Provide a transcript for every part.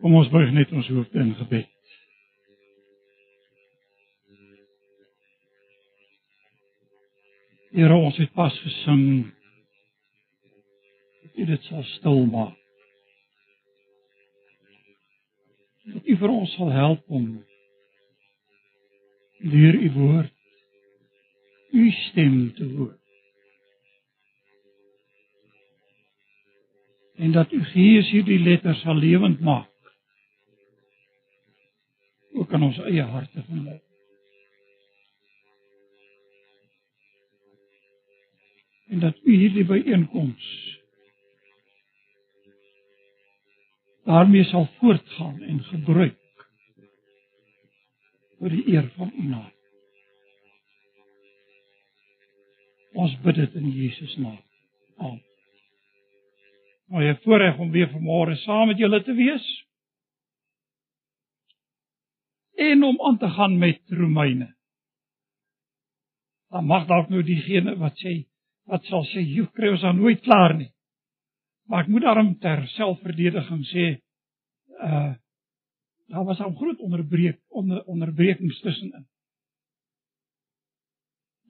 Kom ons buig net ons hoofde in gebed. Here ons het pas gesing. Dit dit sal stil maak. Dat U vir ons sal help om deur U woord U stem te hoor. En dat U Gees hierdie letters sal lewend maak ook in ons eie harte vandag. En dat u hierdie byeenkoms daarmee sal voortgaan en gebruik vir die eer van u naam. Ons bid dit in Jesus naam. Amen. Maar jy voorreg om weer vanmôre saam met julle te wees en om aan te gaan met Romeine. Dan mag dalk nou diegene wat sê wat sal sê jy kry ons dan nooit klaar nie. Maar ek moet daarom ter selfverdediging sê uh daar was 'n groot onderbreek onder onderbrekings tussenin.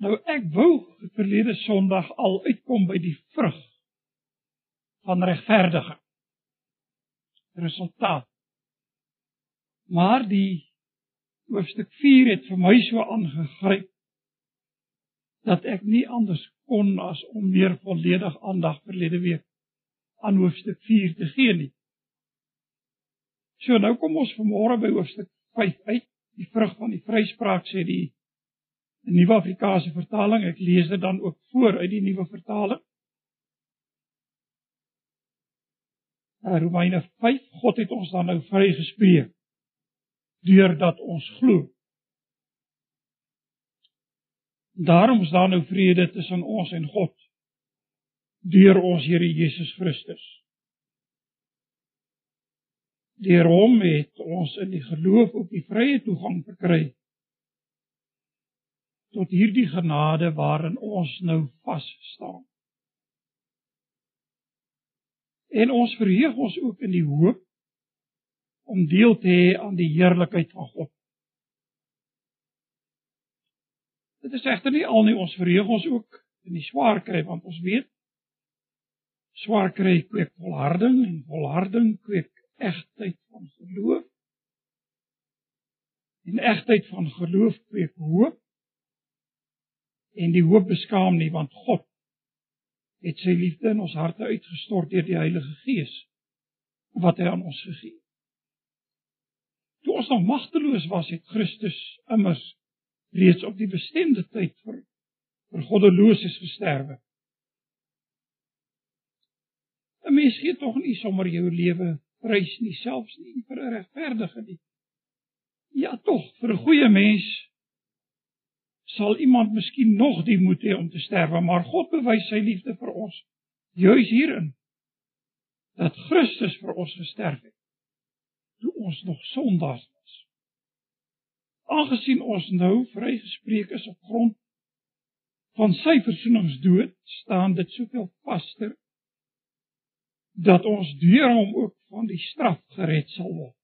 Nou ek wou verlede Sondag al uitkom by die vrug van regverdiging. Resultaat. Maar die hoofstuk 4 het vir my so aangegryp dat ek nie anders kon as om meer volledig aandag verlede week aan hoofstuk 4 te gee nie. So nou kom ons vanmôre by hoofstuk 5 uit, die vrug van die vryspraak sê die Nuwe Afrikaanse vertaling. Ek lees dit dan ook voor uit die Nuwe vertaling. Romeine 5 God het ons dan nou vrygespreek deurdat ons glo. Daarom is daar nou vrede tussen ons en God deur ons Here Jesus Christus. Deur hom het ons in die geloof op die vrye toegang verkry tot hierdie genade waarin ons nou vas staan. En ons verheug ons ook in die hoop om deel te hê aan die heerlikheid van God. Dit is egter nie al nie ons verheug ons ook in die swaar kry want ons weet swaar kry kweek volharding en volharding kweek egtheid van geloof. En egtheid van geloof kweek hoop. En die hoop beskaam nie want God het sy liefde in ons harte uitgestort deur die Heilige Gees wat hy aan ons gegee het. Toe ons nog magteloos was, het Christus immers reeds op die bestemde tyd vir vir goddeloses gesterwe. 'n Mens gee tog nie sommer jou lewe prys nie, selfs nie vir 'n regverdige nie. Ja tog, vir 'n goeie mens sal iemand miskien nog die moed hê om te sterwe, maar God bewys sy liefde vir ons juis hierin dat Christus vir ons gesterf het toe ons nog sondaars was. Aangesien ons nou vrygespreek is op grond van sy versoeningsdood, staan dit soveel vaster dat ons deur hom ook van die straf gered sal word.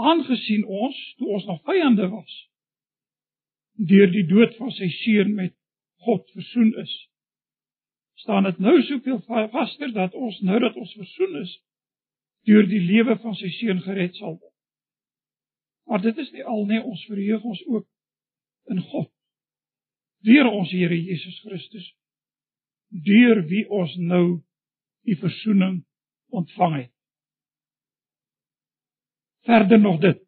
Aangesien ons toe ons nog vyande was, deur die dood van sy seun met God versoen is, staan dit nou soveel vaster dat ons nou dat ons versoen is, deur die lewe van sy seun gered sal word. Maar dit is nie al nie ons verheug ons ook in God. Deur ons Here Jesus Christus deur wie ons nou die verzoening ontvang het. Verder nog dit.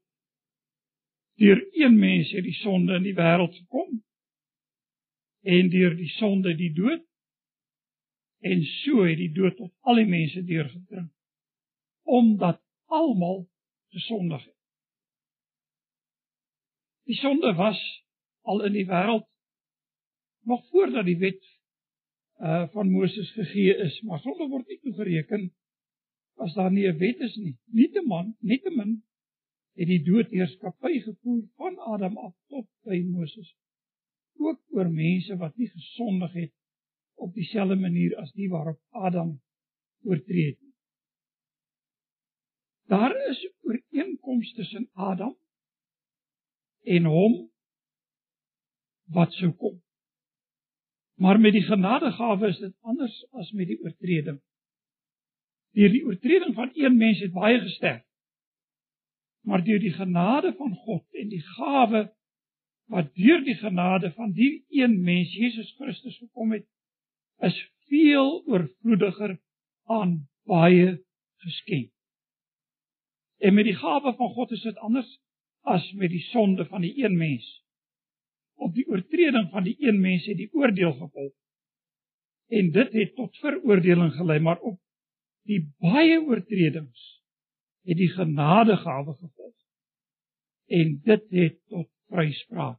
Deur een mens het die sonde in die wêreld gekom en deur die sonde die dood en so het die dood tot al die mense deurgedring omdat almal gesondig het. Die sonde was al in die wêreld nog voordat die wet uh van Moses gegee is, maar sonde word nie toegereken as daar nie 'n wet is nie. Nietemin, nietemin het die dood heerskappy gevoer van Adam af tot by Moses. Ook oor mense wat nie gesondig het op dieselfde manier as die waarop Adam oortree het. Daar is ooreenkomste tussen Adam en hom wat sou kom. Maar met die genadegawe is dit anders as met die oortreding. Deur die oortreding van een mens het baie gesterf. Maar deur die genade van God en die gawe wat deur die genade van die een mens Jesus Christus gekom het, is veel oorvloediger aan baie geskenk. En met die gawe van God is dit anders as met die sonde van die een mens. Op die oortreding van die een mens het die oordeel gevolg. En dit het tot veroordeling gelei, maar op die baie oortredings het die genadegawe gevolg. En dit het tot vryspraak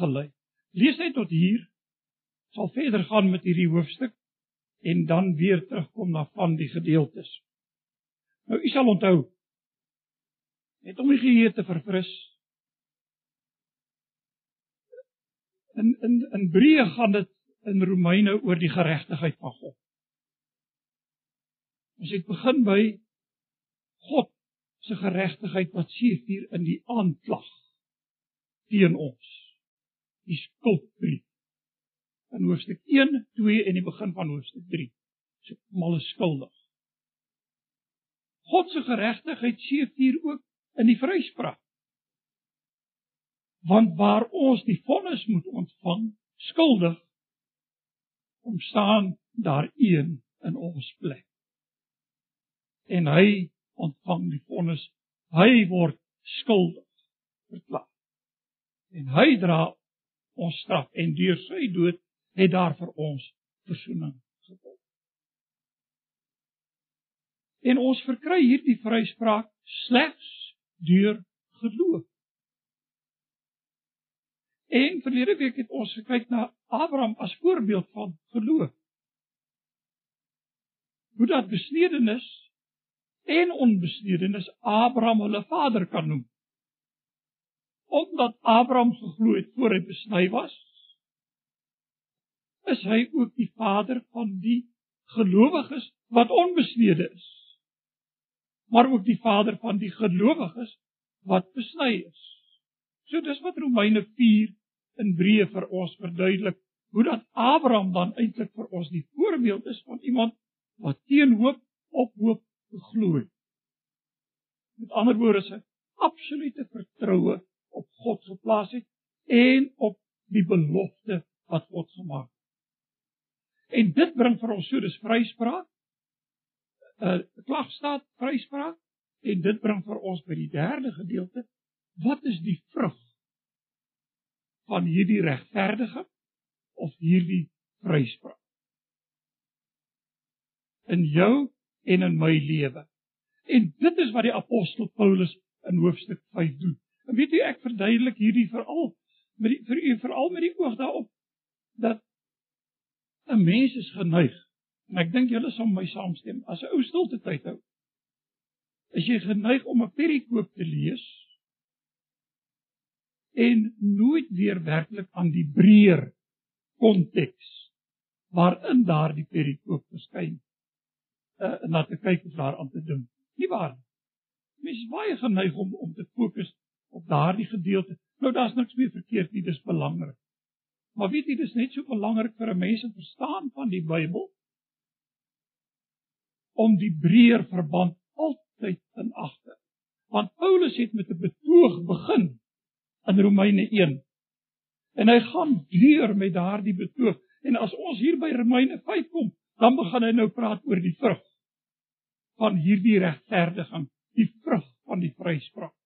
gelei. Lees net tot hier. Sal verder gaan met hierdie hoofstuk en dan weer terugkom na van die gedeeltes. Nou u sal onthou net om die geheue te verfris. In in in Hebreë gaan dit in Romeine oor die geregtigheid van God. Ons het begin by God se geregtigheid wat sien hier in die aanklag teen ons. Die skuldbrief. In hoofstuk 1, 2 en die begin van hoofstuk 3. So is skuldig. God se geregtigheid sien hier ook in die vryspraak. Want waar ons die vonnis moet ontvang, skuldig, kom staan daar een in ons plek. En hy ontvang die vonnis, hy word skuldig verklaar. En hy dra ons straf en deur sy dood het daar vir ons verzoening gekom. En ons verkry hierdie vryspraak slegs deur geloof. En verlede week het ons gekyk na Abraham as voorbeeld van geloof. Hoe dat besnedenis en onbesnedenis Abraham hulle vader kan noem. Omdat Abraham geglo het voor hy besny was, is hy ook die vader van die gelowiges wat onbesnede is maar ook die vader van die gelowiges wat besny is. So dis wat Romeine 4 in Hebreë vir ons verduidelik hoe dat Abraham dan eintlik vir ons die voorbeeld is van iemand wat teen hoop op hoop het. Met ander woorde sy absolute vertroue op God geplaas het en op die belofte wat God gemaak het. En dit bring vir ons so dis vryspraak uh, klagstaat vryspraak en dit bring vir ons by die derde gedeelte wat is die vrug van hierdie regverdige of hierdie vryspraak in jou en in my lewe. En dit is wat die apostel Paulus in hoofstuk 5 doen. En weet jy ek verduidelik hierdie veral met die, vir u veral met die oog daarop dat 'n mens is geneig En ek dink julle sal my saamstem. As 'n ou stilte tyd hou, is jy geneig om 'n perikoop te lees en nooit weer werklik aan die breër konteks waarin daardie perikoop verskyn uh, na te kyk of daar aan te dink. Nie waar nie. Mens is baie geneig om om te fokus op daardie gedeelte. Nou daar's niks meer verkeerd nie, dis belangrik. Maar weet jy, dis net so belangrik vir 'n mens om verstaan van die Bybel om die breër verband altyd in ag te. Want Paulus het met 'n betoog begin in Romeine 1. En hy gaan deur met daardie betoog. En as ons hier by Romeine 5 kom, dan begin hy nou praat oor die vrug van hierdie regverdiging, die vrug van die vryspraak.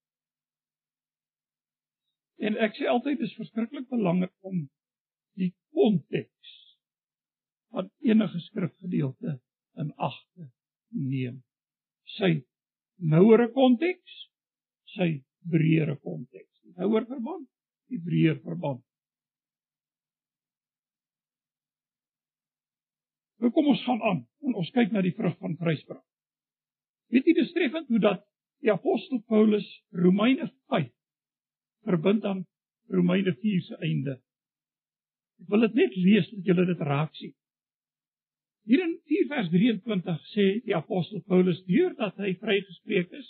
En ek sê altyd dis verskriklik belangrik om die konteks van enige skrifgedeelte in ag te neem. Sy nouere konteks, sy breëre konteks. Die nouer verband, die breër verband. Nou kom ons gaan aan en ons kyk na die vrug van vryspraak. Weet jy dis treffend hoe dat die apostel Paulus Romeine 5 verbind aan Romeine 4 se einde. Ek wil dit net lees dat julle dit raak sien. Hier in 4 vers 23 sê die apostel Paulus deurdat hy vrygespreek is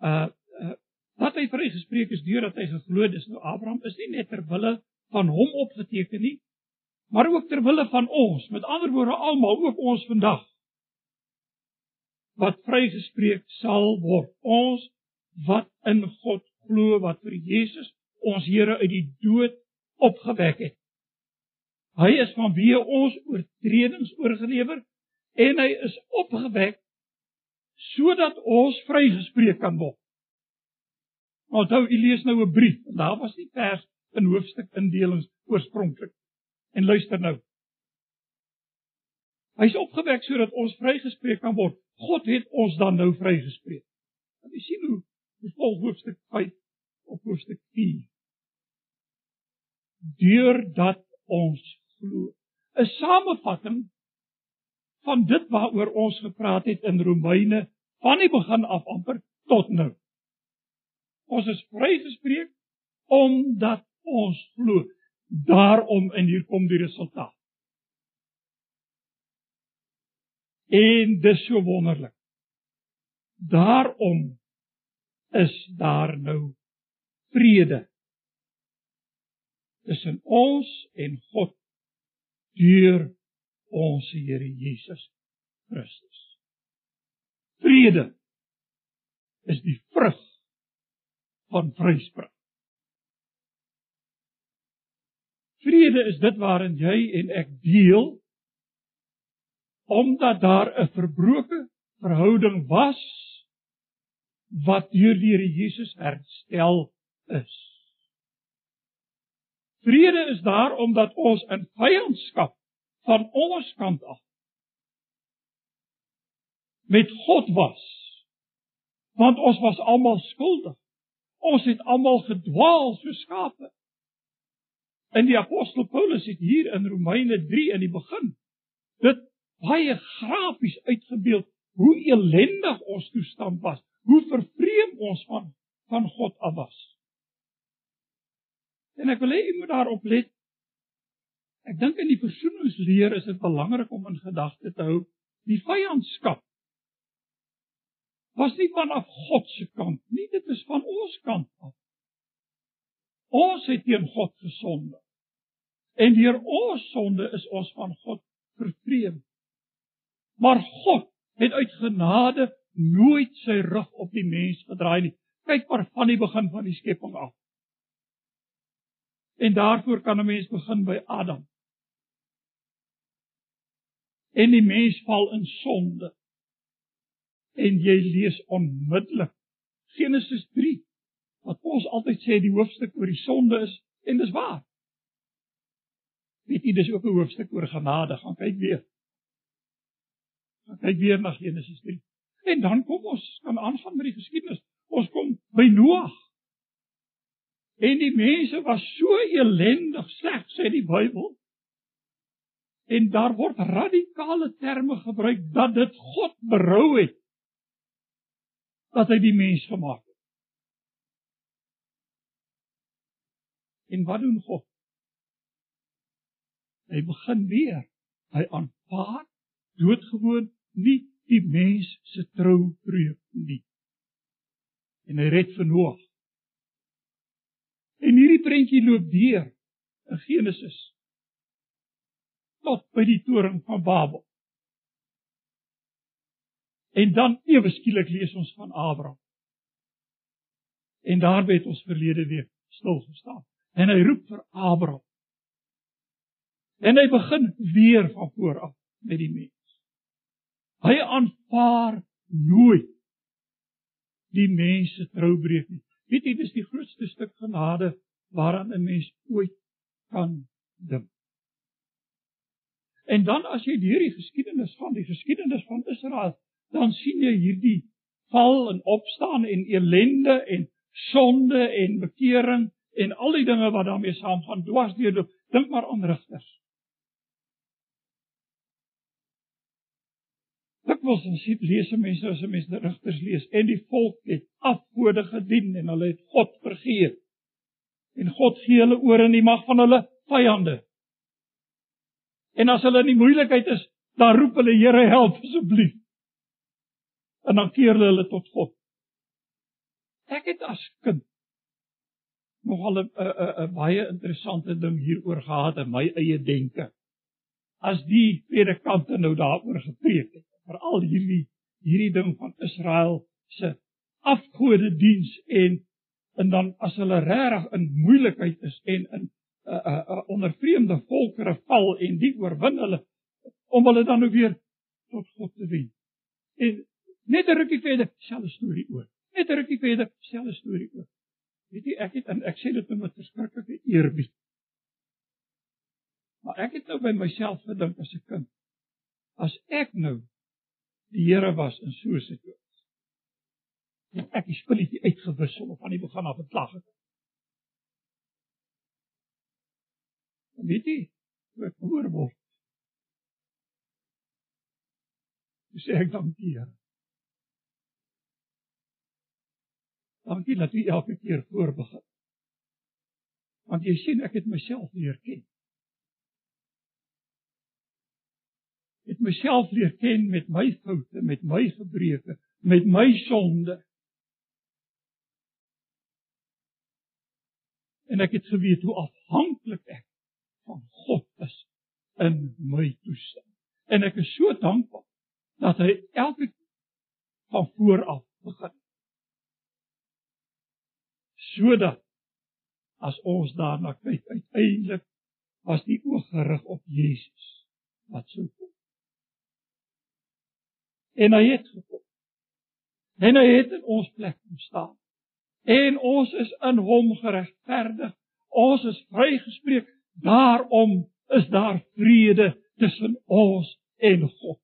uh, uh wat hy vrygespreek is deurdat hy geglo is nou Abraham is nie net ter wille van hom opgeteken nie, maar ook ter wille van ons, met ander woorde almal, ook ons vandag wat vrygespreek sal word. Ons wat in God glo, wat vir Jesus ons Here uit die dood opgewek het. Hy is van wie ons oortredings oorgelewer en hy is opgewek sodat ons vrygespreek kan word. Onthou, u lees nou 'n brief daar was die vers in hoofstuk indelings oorspronklik. En luister nou. Hy's opgewek sodat ons vrygespreek kan word. God het ons dan nou vrygespreek. Want jy sien hoe dis vol hoofstuk 5 op hoofstuk 4. Deurdat ons glo. 'n Samevatting van dit waaroor ons gepraat het in Romeine van die begin af amper tot nou. Ons is vrygespreek omdat ons glo. Daarom en hier kom die resultaat. En dis so wonderlik. Daarom is daar nou vrede tussen ons en God deur ons Here Jesus Christus. Vrede is die vrug van vryspraak. Vrede is dit waarin jy en ek deel omdat daar 'n verbroke verhouding was wat deur die Here Jesus herstel is. Vrede is daar omdat ons in vyandskap van ons kant af met God was. Want ons was almal skuldig. Ons het almal gedwaal so skape. En die apostel Paulus het hier in Romeine 3 in die begin dit baie grafies uitgebeeld hoe ellendig ons toestand was, hoe vervreem ons van van God af was. En ek wil hê jy moet daarop let Ek dink in die versoeningsleer is dit belangrik om in gedagte te hou die vyandskap was nie vanaf God se kant nie, dit is van ons kant af. Ons het teen God gesonde. En deur ons sonde is ons van God vervreem. Maar God het uit genade nooit sy rug op die mens gedraai nie. Kyk maar van die begin van die skepping af. En daarvoor kan 'n mens begin by Adam en die mens val in sonde. En jy lees onmiddellik Genesis 3 wat ons altyd sê die hoofstuk oor die sonde is en dis waar. Weet jy dis ook 'n hoofstuk oor genade, gaan kyk weer. Gaan kyk weer na Genesis 3. En dan kom ons kan aangaan met die geskiedenis. Ons kom by Noag. En die mense was so elendig sleg sê die Bybel en daar word radikale terme gebruik dat dit God berou het dat hy die mens gemaak het. En wat doen God? Hy begin weer. Hy aanvaar doodgewoon nie die mens se troubreuk nie. En hy red vir Noag. Prentjie loop deur in Genesis tot by die toring van Babel. En dan ewe skielik lees ons van Abraham. En daarby het ons verlede week stil gestaan. En hy roep vir Abraham. En hy begin weer van voor af met die mens. Hy aanvaar nooit die mens se troubreek nie. Weet jy, dis die grootste stuk genade waaraan 'n mens ooit kan dink. En dan as jy deur die geskiedenis van die geskiedenis van Israel, dan sien jy hierdie val en opstaan en ellende en sonde en bekering en al die dinge wat daarmee saamgaan. Dwars deur dink maar aan rigters. Was en sien lees mense as mense die rigters lees en die volk het afgode gedien en hulle het God vergeet. En God gee hulle oor in die mag van hulle vyande. En as hulle in die moeilikheid is, dan roep hulle Here help asseblief. En dan keer hulle tot God. ek het as kind nogal 'n 'n 'n baie interessante ding hieroor gehad in my eie denke. As die predikante nou daaroor gepreek het, veral hierdie hierdie ding van Israel se afgode diens en en dan as hulle regtig in moeilikheid is en in uh, uh, uh, onder vreemde volkere val en die oorwin hulle om hulle dan nou weer tot God te wen. En net 'n rukkie verder, selfe storie oor. Net 'n rukkie verder, selfe storie oor. Weet jy, ek het en ek sê dit nou met verskriklike eerbied. Maar ek het nou by myself gedink as 'n kind, as ek nou die Here was in so 'n situasie het ek die spulletjie uitgewissel of aan die begin af geklag het. En weet jy, ek hoor word. Dis ek dankie Here. Dankie dat U elke keer voorbegin. Want jy sien ek het myself leer ken. Het myself leer ken met my foute, met my gebreke, met my sonde. En ek het geweet hoe afhanklik ek van God is in my toestand. En ek is so dankbaar dat hy elke van voor af begin. Sodat as ons daarna kyk uiteindelik was die oog gerig op Jesus wat sou kom. En hy het gekom. En hy het in ons plek kom staan en ons is in hom geregverdig. Ons is vrygespreek. Daarom is daar vrede tussen ons en God.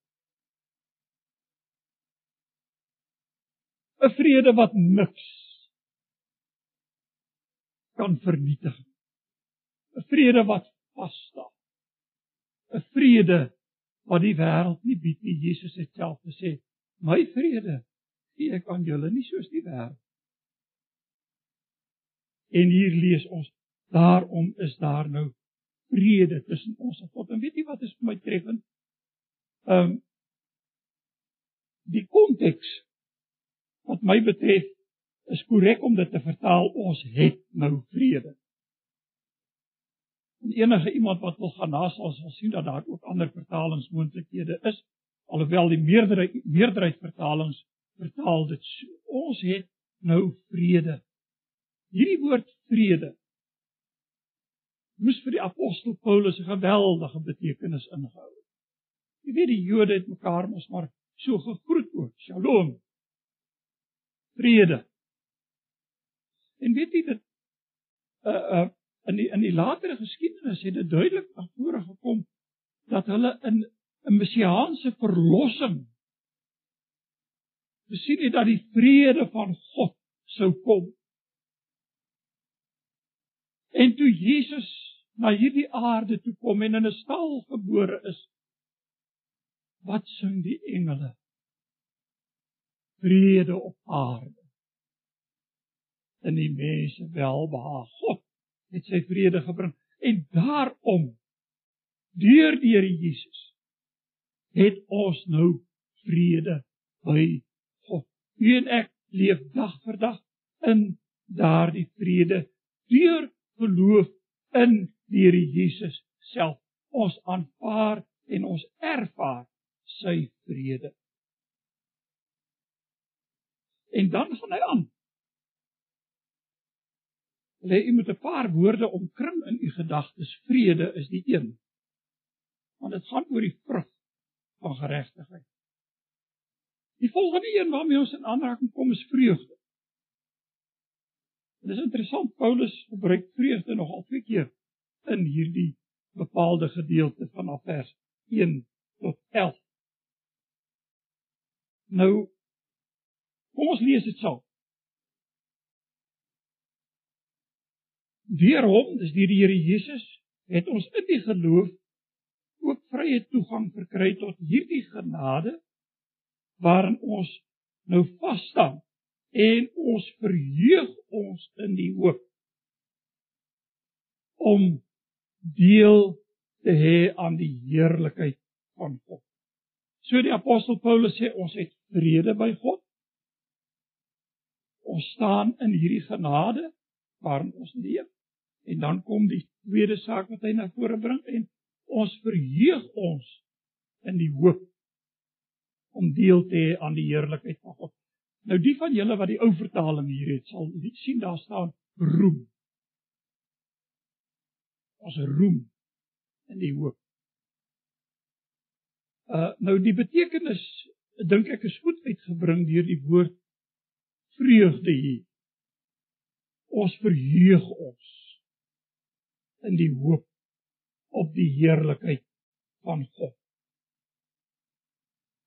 'n Vrede wat niks kan vernietig. 'n Vrede wat vas staan. 'n Vrede wat die wêreld nie bied nie. Jesus het self gesê: "My vrede gee ek aan julle, nie soos die wêreld En hier lees ons: Daarom is daar nou vrede tussen ons en God. En weet jy wat is vir my treffend? Ehm um, die konteks wat my betref is korrek om dit te vertaal ons het nou vrede. En enige iemand wat wil gaan nasal sal sien dat daar ook ander vertalingsmoontlikhede is, alhoewel die meerderheid meerderheid vertalings vertaal dit so. Ons het nou vrede hierdie woord vrede moes vir die apostel Paulus 'n geweldige betekenis ingehou het. Jy weet die Jode het mekaar mos maar so gegroet ook, Shalom. Vrede. En weet jy dit uh uh in die in die latere geskiedenis het dit duidelik na vore gekom dat hulle in 'n messiaanse verlossing besien het dat die vrede van God sou kom. En toe Jesus na hierdie aarde toe kom en in 'n stal gebore is, wat sing die engele? Vrede op aarde. In die mense welbehaag. God het sy vrede gebring en daarom deur die Here Jesus het ons nou vrede by God. U en ek leef dag vir dag in daardie vrede deur geloof in die Here Jesus self. Ons aanvaar en ons ervaar sy vrede. En dan gaan hy aan. Lê jy met 'n paar woorde omkring in u gedagtes. Vrede is die een. Want dit gaan oor die vrug van geregtigheid. Die volgende een waarmee ons in aanraking kom is vreugde. Dit is interessant Paulus gebruik vreugde nogal twee keer in hierdie bepaalde gedeelte van vers 1 tot 11. Nou kom ons lees dit saam. Deur hom, dis deur die Here Jesus, het ons in die geloof ook vrye toegang verkry tot hierdie genade waarin ons nou vas staan en ons verheug ons in die hoop om deel te hê aan die heerlikheid van God. So die apostel Paulus sê ons het vrede by God. Ons staan in hierdie genade waarin ons leef. En dan kom die tweede saak wat hy na vore bring en ons verheug ons in die hoop om deel te hê aan die heerlikheid van God. Nou die van julle wat die ou vertaling hier het, sal sien daar staan roem. Ons roem in die hoop. Uh nou die betekenis dink ek is goed uitgebring deur die woord vreugde hier. Ons verheug ons in die hoop op die heerlikheid van God.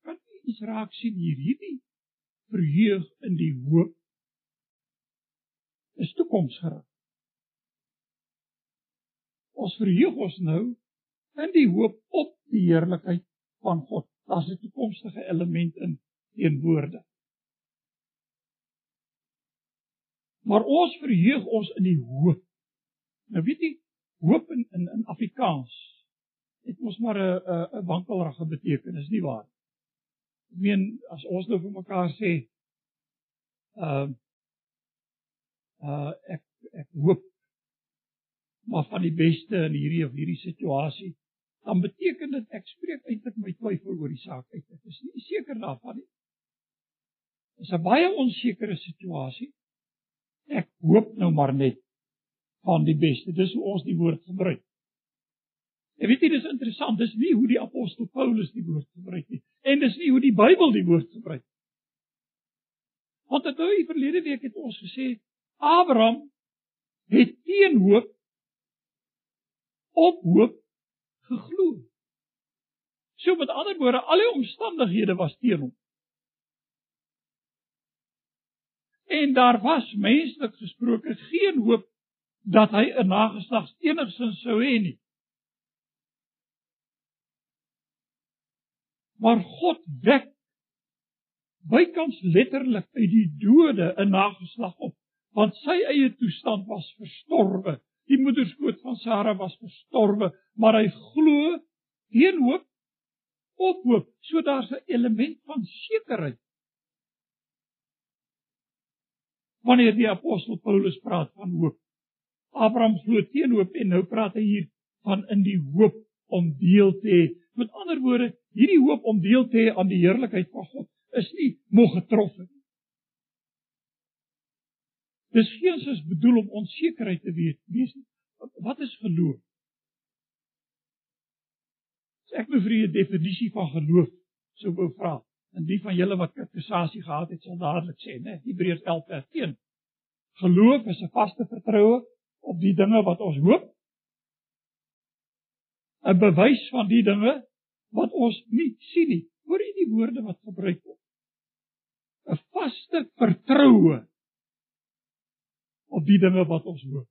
Kan jy iets raak sien hier hierdie verheug in die hoop is toekomsgerig. Ons verheug ons nou in die hoop op die heerlikheid van God. Daar's 'n toekomstige element in teenwoorde. Maar ons verheug ons in die hoop. Nou weet jy, hoop in in, in Afrikaans het mos maar 'n 'n wankelrige betekenis, nie waar? Ek meen as ons nou vir mekaar sê uh uh ek ek hoop maar van die beste in hierdie of hierdie situasie, dan beteken dit ek spreek eintlik my twyfel oor die saak uit. Ek is nie seker daarvan nie. Dit is 'n baie onsekere situasie. Ek hoop nou maar net van die beste. Dis hoe ons die woord gebruik. En weet jy dis interessant, dis nie hoe die apostel Paulus die woord gebruik nie en dis nie hoe die Bybel die woord gebruik nie. Want dit die verlede week het ons gesê Abraham het teen hoop op hoop geglo. So met ander woorde, al die omstandighede was teen hom. En daar was menslik gesproke geen hoop dat hy 'n nageslag enigsins sou hê nie. Maar God wek bykans letterlik uit die dode 'n nageslag op, want sy eie toestand was verstorwe. Die moederskoot van Sara was verstorwe, maar hy glo teen hoop op hoop, so daar's 'n element van sekerheid. Wanneer die apostel Paulus praat van hoop, Abraham glo teen hoop en nou praat hy hier van in die hoop om deel te hê. Met ander woorde, hierdie hoop om deel te hê aan die heerlikheid van God is nie moeg getroffen nie. Dis geensins bedoel om onsekerheid te weet, wees nie. Wat is geloof? As ek nou vir 'n definisie van geloof sou wou vra, en die van julle wat katekisasie gehad het, sal dadelik sê, né, Hebreërs 11 vers 1. Geloof is 'n vaste vertroue op die dinge wat ons hoop. 'n Bewys van die dinge wat ons nie sien nie. Hoor jy die woorde wat gebruik word? 'n Vaste vertroue op die dinge wat ons hoop.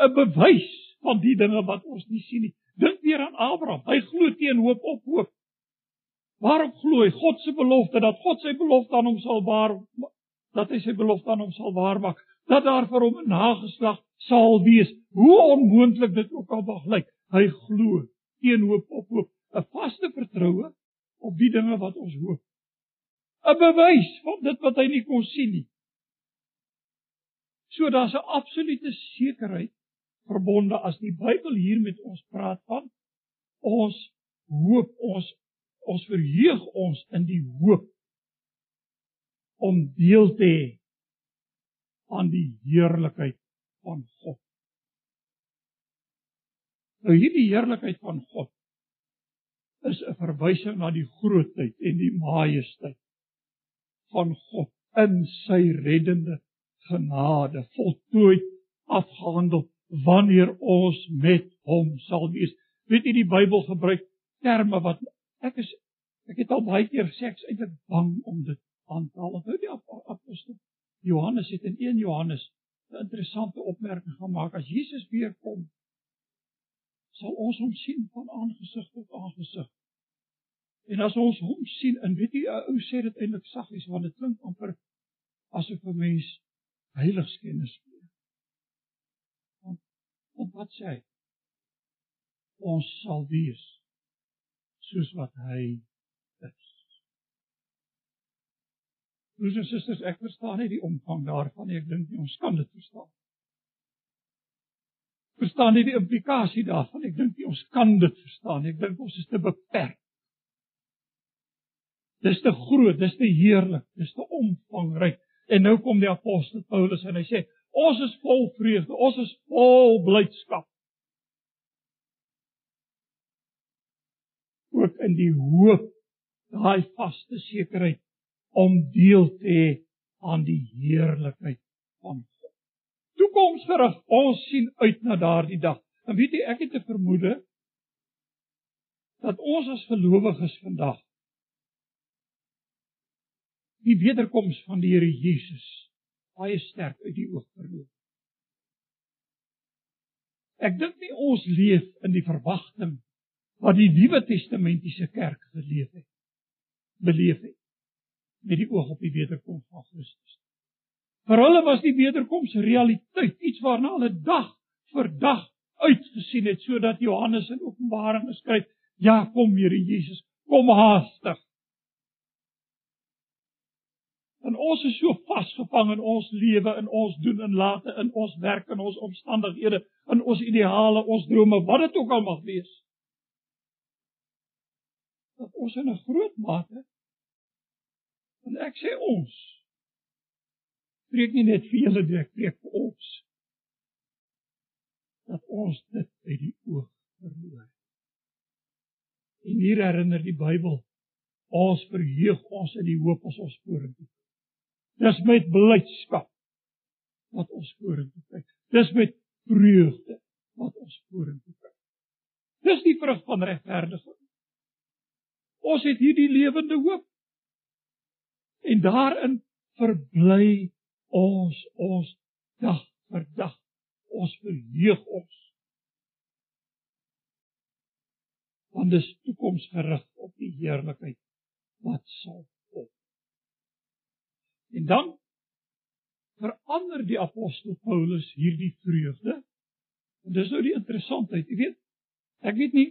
'n Bewys van die dinge wat ons nie sien nie. Dink weer aan Abraham. Hy glo teen hoop op hoop. Waarop glo hy? God se belofte dat God sy belofte aan hom sal waar dat hy sy belofte aan hom sal waarmaak dat daar vir hom 'n nageslag sal wees. Hoe onmoontlik dit ook al mag lyk, hy glo teen hoop op hoop, 'n vaste vertroue op die dinge wat ons hoop. 'n Bewys van dit wat hy nie kon sien nie. So daar's 'n absolute sekerheid verbonde as die Bybel hier met ons praat van ons hoop ons ons verheug ons in die hoop om deel te hê aan die heerlikheid van God. Nou hierdie heerlikheid van God is 'n verwysing na die grootheid en die majesteit van God in sy reddende genade voltooi afgehandel wanneer ons met hom sal wees. Weet jy die Bybel gebruik terme wat ek is ek het al baie keer gesê ek is eintlik bang om dit aan te haal. Onthou die apostel Johannes het in 1 Johannes 'n interessante opmerking gemaak as Jesus weer kom sal ons hom sien van aangesig tot aangesig. En as ons hom sien, en weet jy, ou sê dit eintlik saggies want dit klink amper asof 'n mens heiligskennis gee. Want, want wat sê hy? Ons sal wees soos wat hy is. Broers en susters, ek verstaan nie die omvang daarvan nie. Ek dink nie ons kan dit verstaan. Verstaan nie die implikasie daarvan. Ek dink nie ons kan dit verstaan nie. Ek dink ons is te beperk. Dis te groot, dis te heerlik, dis te omvangryk. En nou kom die apostel Paulus en hy sê, ons is vol vreugde, ons is vol blydskap. Ook in die hoop, daai vaste sekerheid om deel te hê aan die heerlikheid van God. Toekomsgerig, ons sien uit na daardie dag. En weet jy, ek het 'n vermoede dat ons as gelowiges vandag die wederkoms van die Here Jesus baie sterk uit die oog verloor. Ek dink nie ons leef in die verwagting wat die Nuwe Testamentiese kerk geleef het beleef het met die oog op die wederkoms van Christus. Vir hulle was die wederkoms realiteit, iets waarna hulle dag vir dag uitgesien het sodat Johannes in Openbaring geskryf, ja, kom Here Jesus, kom haastig. En ons is so vasgevang in ons lewe, in ons doen en late, in ons werk en ons omstandighede, in ons ideale, ons drome, wat dit ook al mag wees. Dat ons in 'n groot mate en ek sê ons spreek nie net vir julle direk, spreek vir ons dat ons dit uit die oog verloor. En hier herinner die Bybel ons verheug ons in die hoop as ons vorentoe Dis met blydskap wat ons vorentoe kyk. Dis met vreugde wat ons vorentoe kyk. Dis die vrug van regverdiging. Ons het hierdie lewende hoop. En daarin verbly ons ons dag vir dag. Ons verheug ons. Want dis toekomsgerig op die heerlikheid wat sal En dan verander die apostel Paulus hierdie vreugde. En dis nou die interessantheid. Jy weet, ek weet nie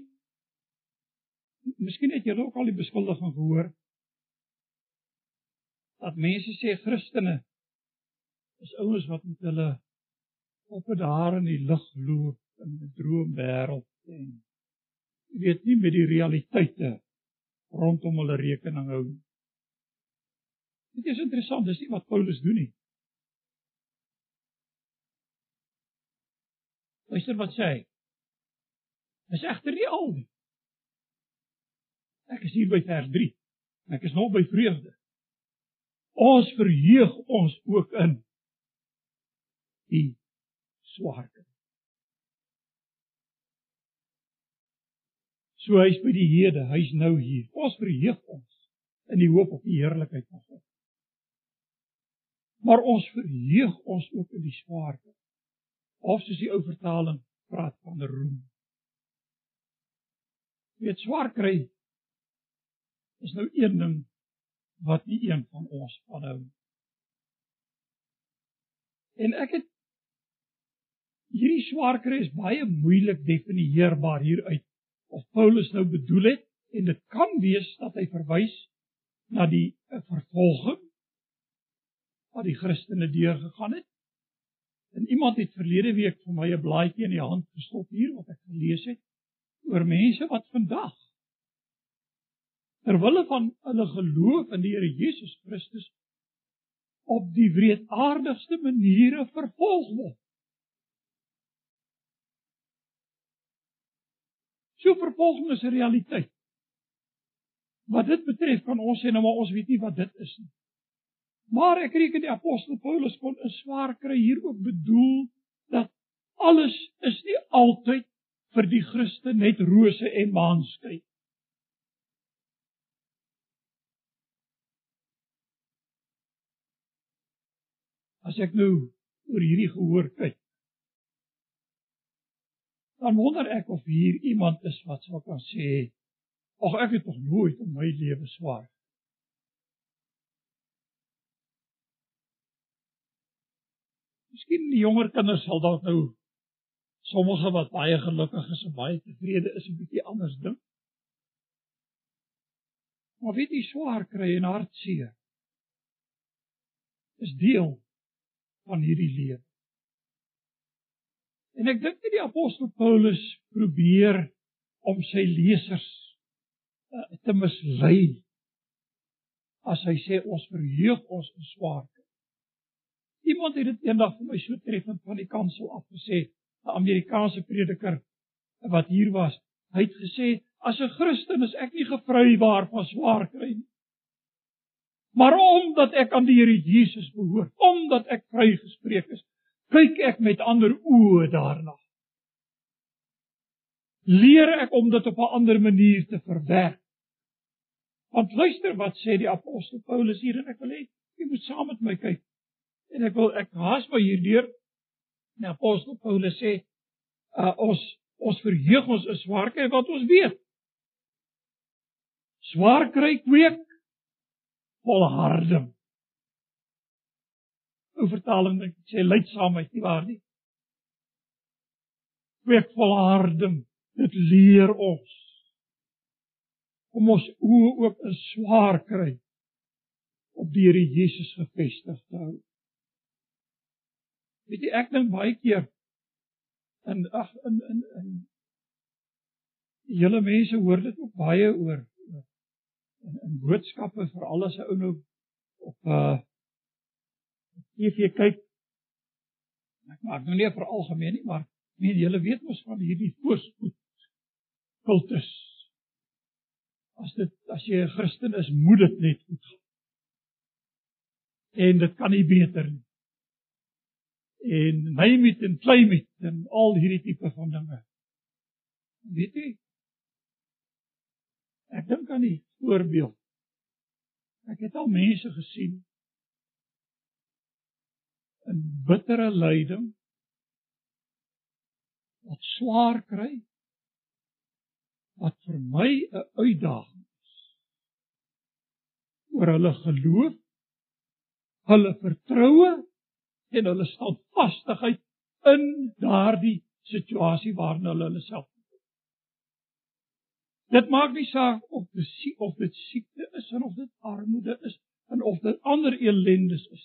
Miskien het julle ook al die beskuldiging gehoor dat mense sê Christene is ouens wat met hulle op daar in die lug loop in 'n droomwêreld en jy weet nie met die realiteite rondom hulle rekening hou nie. Dit is interessant, dis nie wat Paulus doen nie. Luister wat sê hy. Dis egter nie al nie. Ek is hier by vers 3. Ek is nog by vreugde. Ons verheug ons ook in die swaarkry. So hy's by die hede, hy's nou hier. Ons verheug ons in die hoop op die heerlikheid van God maar ons verheug ons ook in die swaarte. Of soos die ou vertaling praat van roem. Weet swaar kry is nou een ding wat nie een van ons aanhou. En ek het hierdie swaar kry is baie moeilik definieerbaar hieruit of Paulus nou bedoel het en dit kan wees dat hy verwys na die vervolging wat die Christene deurgegaan het. En iemand het verlede week vir my 'n blaadjie in die hand gestop hier wat ek gelees het oor mense wat vandag terwille van hulle geloof in die Here Jesus Christus op die wreedaardigste maniere vervolg word. So vervolging is 'n realiteit. Wat dit betref kan ons sê nou maar ons weet nie wat dit is nie. Maar ek reken die apostel Paulus kon 'n swaar kry hier ook bedoel dat alles is nie altyd vir die Christen net rose en maanskyn. As ek nou oor hierdie gehoor kyk, dan wonder ek of hier iemand is wat sou kan sê, "Ag ek het nog nooit in my lewe swaar Miskien die jonger kinders sal dalk nou sommige wat baie gelukkig is en baie tevrede is 'n bietjie anders dink. Maar weet jy swaar kry en hartseer. is deel van hierdie lewe. En ek dink dat die apostel Paulus probeer om sy lesers uh, te mislei as hy sê ons verheug ons in swaar kry. Iemand het dit eendag vir my so treffend van die kansel af gesê, 'n Amerikaanse prediker wat hier was. Hy het gesê as 'n Christen is ek nie gevrywaar van swaar kry nie. Maar omdat ek aan die Here Jesus behoort, omdat ek vrygespreek is, kyk ek met ander oë daarna. Leer ek om dit op 'n ander manier te verwerk. Want luister wat sê die apostel Paulus hier en ek wil hê jy moet saam met my kyk. En ek wil ek haas my hierdeur. Die apostel Paulus sê uh, ons ons verheug ons is swaar kry wat ons weet. Swaar kry kweek volharding. 'n vertaling wat sê lydsaamheid, nie waar nie? Kweek volharding, dit leer ons om ons oë ook in swaar kry op die Here Jesus gefestig te hou. Weet jy, ek dink baie keer en ag in in in julle mense hoor dit ook baie oor in, in boodskappe vir alles ou nou op uh TV kyk. Ek maak nou nie vir algemeen nie, maar meen julle weet mos van hierdie voorspoed kultus. As dit as jy 'n Christen is, moet dit net goed gaan. En dit kan nie beter nie. En name it and claim it en al hierdie tipe van dinge. Weet jy? Ek dink aan die voorbeeld. Ek het al mense gesien in bittere lyding wat swaar kry wat vir my 'n uitdaging is oor hulle geloof hulle vertroue en hulle standvastigheid in daardie situasie waarin hulle hulle self Dit maak nie saak of dit of dit siekte is en of dit armoede is en of dit ander ellendes is.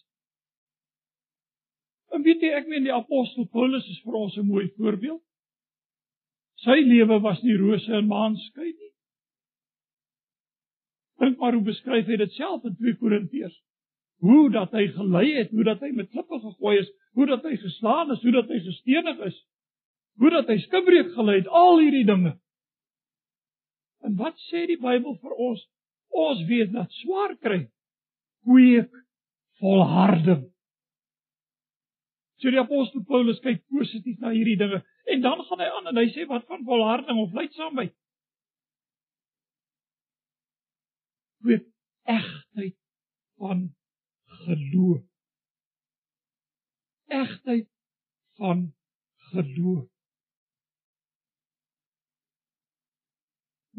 En weet jy, ek meen die apostel Paulus is vir ons 'n mooi voorbeeld. Sy lewe was nie rose en maanskyn nie. Dink maar hoe beskryf hy dit self in 2 Korintiërs. Hoe dat hy gelei het, hoe dat hy met klippe gegooi is, hoe dat hy geslaan is, hoe dat hy gestenig is, hoe dat hy skibreek gelei het, al hierdie dinge. En wat sê die Bybel vir ons? Ons weet dat swaar kry kweek volharding. So die apostel Paulus kyk positief na hierdie dinge en dan gaan hy aan en hy sê wat van volharding of lydsaamheid? Kweek egtheid van geloof. Egtheid van geloof.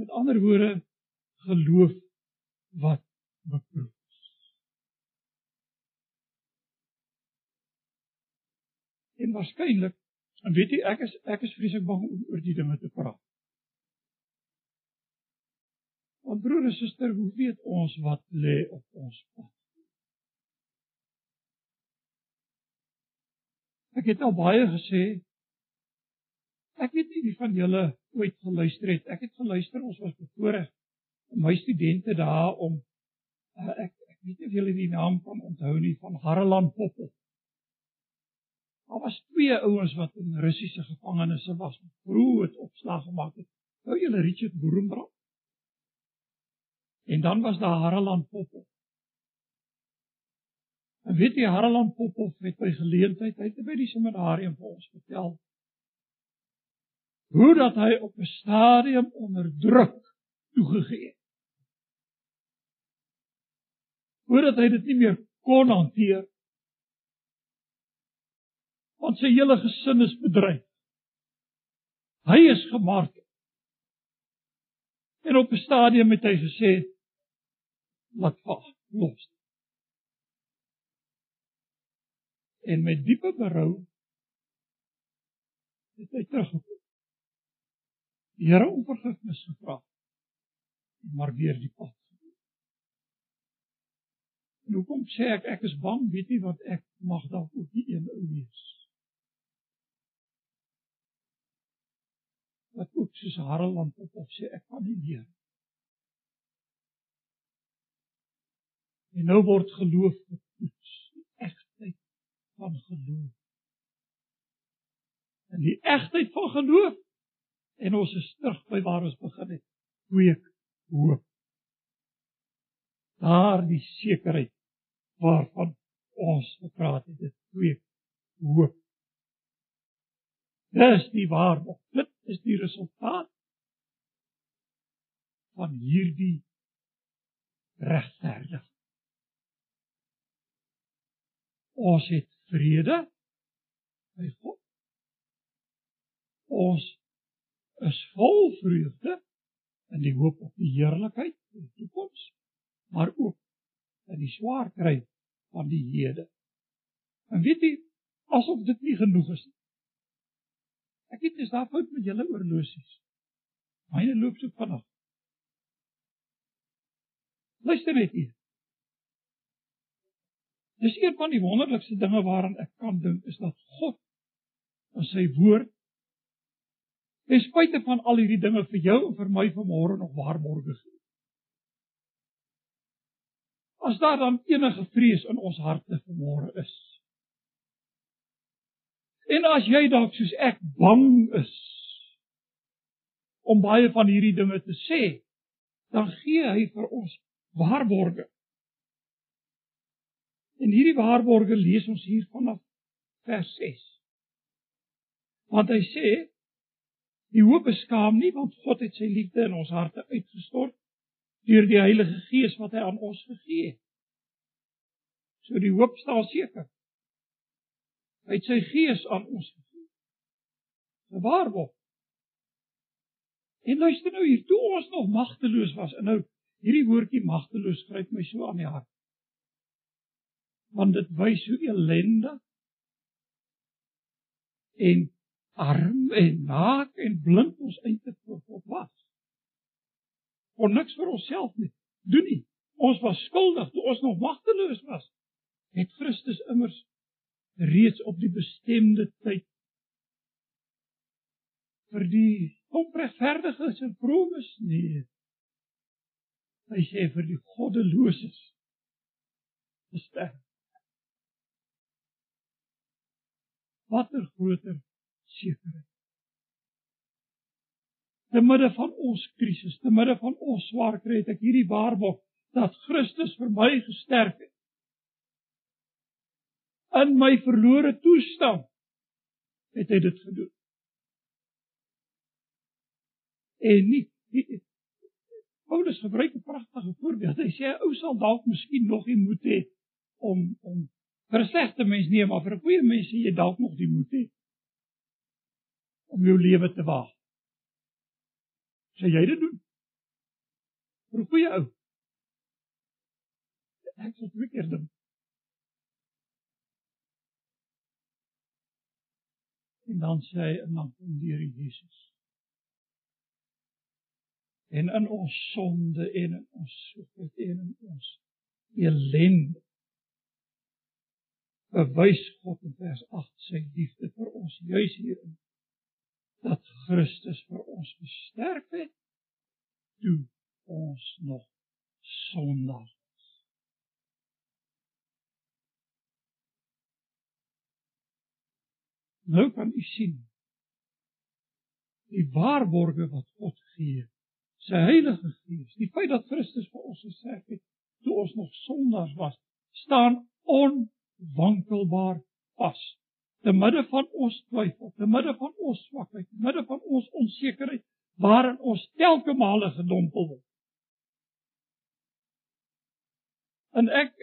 Met ander woorde, geloof wat beproef En waarskynlik, en weet jy, ek is ek is vreeslik bang om oor die dinge te praat. Want broer en suster, hoe weet ons wat lê op ons pad? Ek het al baie gesê Ek weet nie wie van julle ooit geluister het. Ek het geluister, ons was bevoorreg my studente daar om uh, ek ek weet nie of julle die naam van onthou nie van Harlan Popov. Daar was twee ouens wat in Russiese gevangenisse was, groot opslag gemaak het. Nou julle Richard Boerenbrand. En dan was daar Harlan Popov. En weet jy Harlan Popov het by geleentheid uit by die seminarium vir ons vertel hoe dat hy op 'n stadium onder druk toegegee het. Hoe dat hy dit nie meer kon hanteer. Want sy hele gesin is bedreig. Hy is gemaak. En op 'n stadium het hy gesê wat wag, los. En met diepe berou het hy teruggekom die Here om vergifnis gevra maar weer die pad. En hoekom sê ek ek is bang? Weet nie wat ek mag dalk ook die een ou wees. Wat ook soos Harold op op sê ek kan nie meer. En nou word geloof getoets, die egtheid van geloof. En die egtheid van geloof en ons is terug by waar ons begin het. Kweek hoop. Daar die sekerheid waarvan ons gepraat het, dit kweek hoop. Dis die waarheid. Dit is die resultaat van hierdie regverdiging. Ons het vrede by God. Ons is vol vreugde in die hoop op die heerlikheid in die toekoms, maar ook in die swaar kry van die hede. En weet jy, asof dit nie genoeg is nie. Ek weet dis daar fout met julle oorlosies. Myne loop so vinnig. Luister net hier. Dis een van die wonderlikste dinge waaraan ek kan dink is dat God in sy woord ten spyte van al hierdie dinge vir jou en vir my vanmôre nog waarborge gee. As daar dan enige vrees in ons harte vanmôre is. En as jy dalk soos ek bang is om baie van hierdie dinge te sê, dan gee hy vir ons waarborge. En hierdie waarborge lees ons hier vanaf vers 6. Want hy sê die hoop beskaam nie want God het sy liefde in ons harte uitgestort deur die Heilige Gees wat hy aan ons gegee het. So die hoop staan seker. Hy het sy Gees aan ons gegee. 'n Waarborg. En luister nou hier, toe ons nog magteloos was, en nou hierdie woordjie magteloos gryp my so aan die hart want dit wys hoe ellendig en arm en naak en blind ons eintlik voor God was. Kon niks vir onsself nie doen nie. Ons was skuldig toe ons nog magteloos was. Het Christus immers reeds op die bestemde tyd vir die onregverdiges en vromes nee. Hy sê vir die goddeloses gesterf. watter groter sekerheid. Te midde van ons krisis, te midde van ons swaar kry, het ek hierdie waarborg dat Christus vir my gesterf het. In my verlore toestand het hy dit gedoen. En nie, Paulus gebruik 'n pragtige voorbeeld. Hy sê 'n ou sal dalk miskien nog nie moet hê om om vir 'n slegte mens nie, maar vir 'n goeie mens sê jy dalk nog die moed hê om jou lewe te waag. Sê jy dit doen? Vir 'n goeie ou. Ek sê twee keer dan. En dan sê hy en dan kom die Here Jesus. En in ons sonde en in ons soekheid en in ons elende bewys God in vers 8 sy liefde vir ons juis hierin dat Christus vir ons gesterf het toe ons nog sondaar was. Nou kan u sien die waarborge wat God gee, sy Heilige Gees, die feit dat Christus vir ons gesterf het toe ons nog sondaars was, staan on wankelbaar vas. Te midde van ons twyfel, te midde van ons swakheid, te midde van ons onsekerheid waarin ons telke male gedompel word. En ek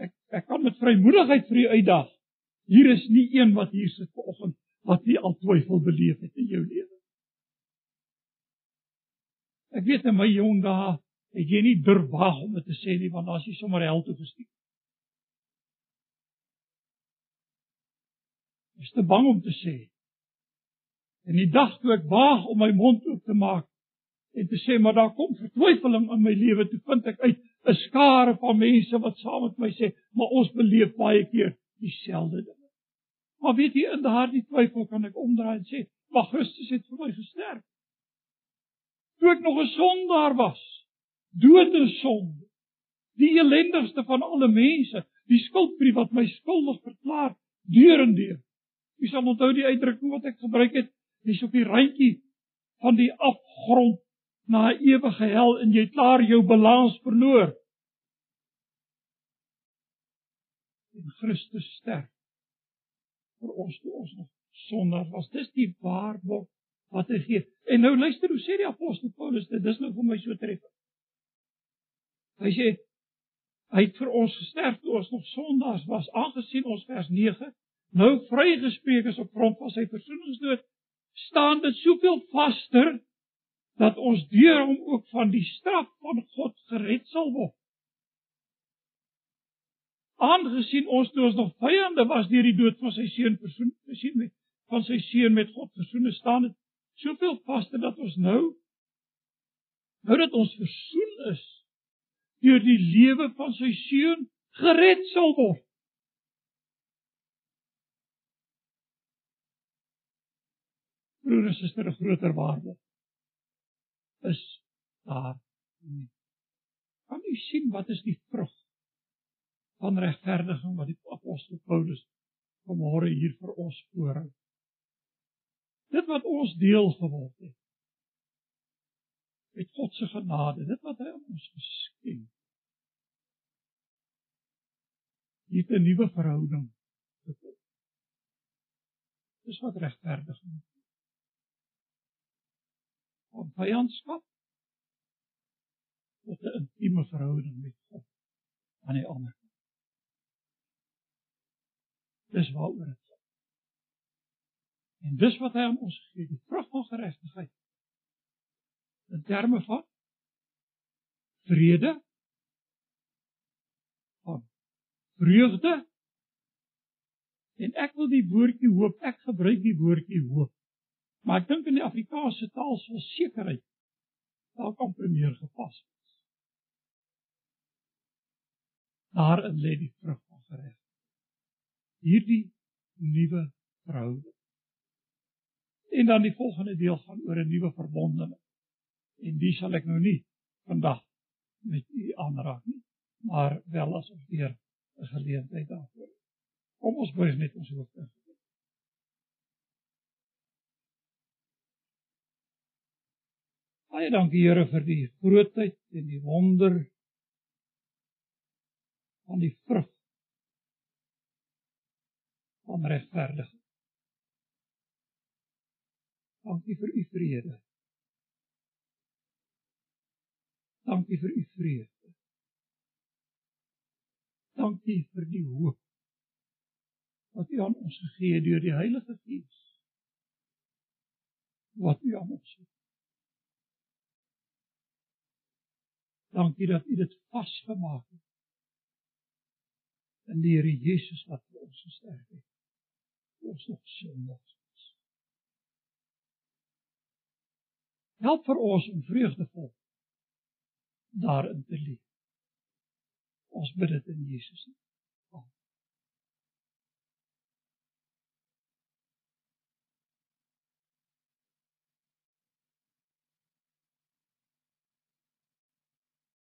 ek ek kan met vrymoedigheid vir u uitdag. Hier is nie een wat hier sit vanoggend wat nie al twyfel beleef het in jou lewe. Ek weet in my jong dae het jy nie durf waag om dit te sê nie want dan as jy sommer hel toe gestuur. is te bang om te sê. En die dag toe ek waag om my mond oop te maak en te sê maar daar kom vertwyfeling in my lewe, toe vind ek uit 'n skare van mense wat saam met my sê, maar ons beleef baie keer dieselfde ding. Maar weet jy in daardie twyfel kan ek omdraai en sê, "Maar Christus het vir my gesterf." Toe ek nog 'n sondaar was, dood in sonde, die ellendigste van alle mense, die skuldbrief wat my skuldig verklaar deur en deur. Jy sal onthou die uitdrukking wat ek gebruik het, dis op die randjie van die afgrond na ewige hel en jy klaar jou balans verloor. En Christus sterf vir ons toe ons nog sondaar was. Dis die waarborg wat hy gee. En nou luister hoe sê die apostel Paulus dit, dis nou vir my so tref. Hy sê hy het vir ons gesterf toe ons nog sondaars was, aangesien ons vers 9 nou vrygespreek is op grond van sy versoeningsdood, staan dit soveel vaster dat ons deur hom ook van die straf van God gered sal word. Aangesien ons toe ons nog vyande was deur die dood van sy seun persoon, sien met van sy seun met God versoen staan dit soveel vaster dat ons nou nou dat ons versoen is deur die lewe van sy seun gered sal word. Broer en suster, 'n groter waarde is daar nie. Kan u sien wat is die vrug van regverdiging wat die apostel Paulus vanmôre hier vir ons voorhou? Dit wat ons deel geword het. Met God se genade, dit wat hy aan ons geskenk. Hier 'n nuwe verhouding. Dis wat regverdiging is van vyandskap tot 'n intieme verhouding met God aan die ander. Dis waaroor dit gaan. En dis wat hy aan ons gee, die vrug van geregtigheid. In terme van vrede van vreugde en ek wil die woordjie hoop, ek gebruik die woordjie hoop Maar ek dink in die Afrikaanse taal sou sekerheid dalk amper meer gepas het. Daarin lê die vrug van gereg. Hierdie nuwe verhouding. En dan die volgende deel gaan oor 'n nuwe verbondening. En dis sal ek nou nie vandag met u aanraak nie, maar wel as ons weer 'n geleentheid daarvoor. Kom ons buig net ons hoofde. Baie dankie Here vir die grootheid en die wonder van die vrug van regverdigheid. Dankie vir u vrede. Dankie vir u vrede. Dankie vir die hoop wat u aan ons gegee het deur die Heilige Gees. Wat u aan ons gegee Dankie dat U dit vasgemaak het. In die Here Jesus wat vir ons gesterf het. Ons nog sondig is. Help vir ons om vreugdevol daarin te leef. Ons bid dit in Jesus se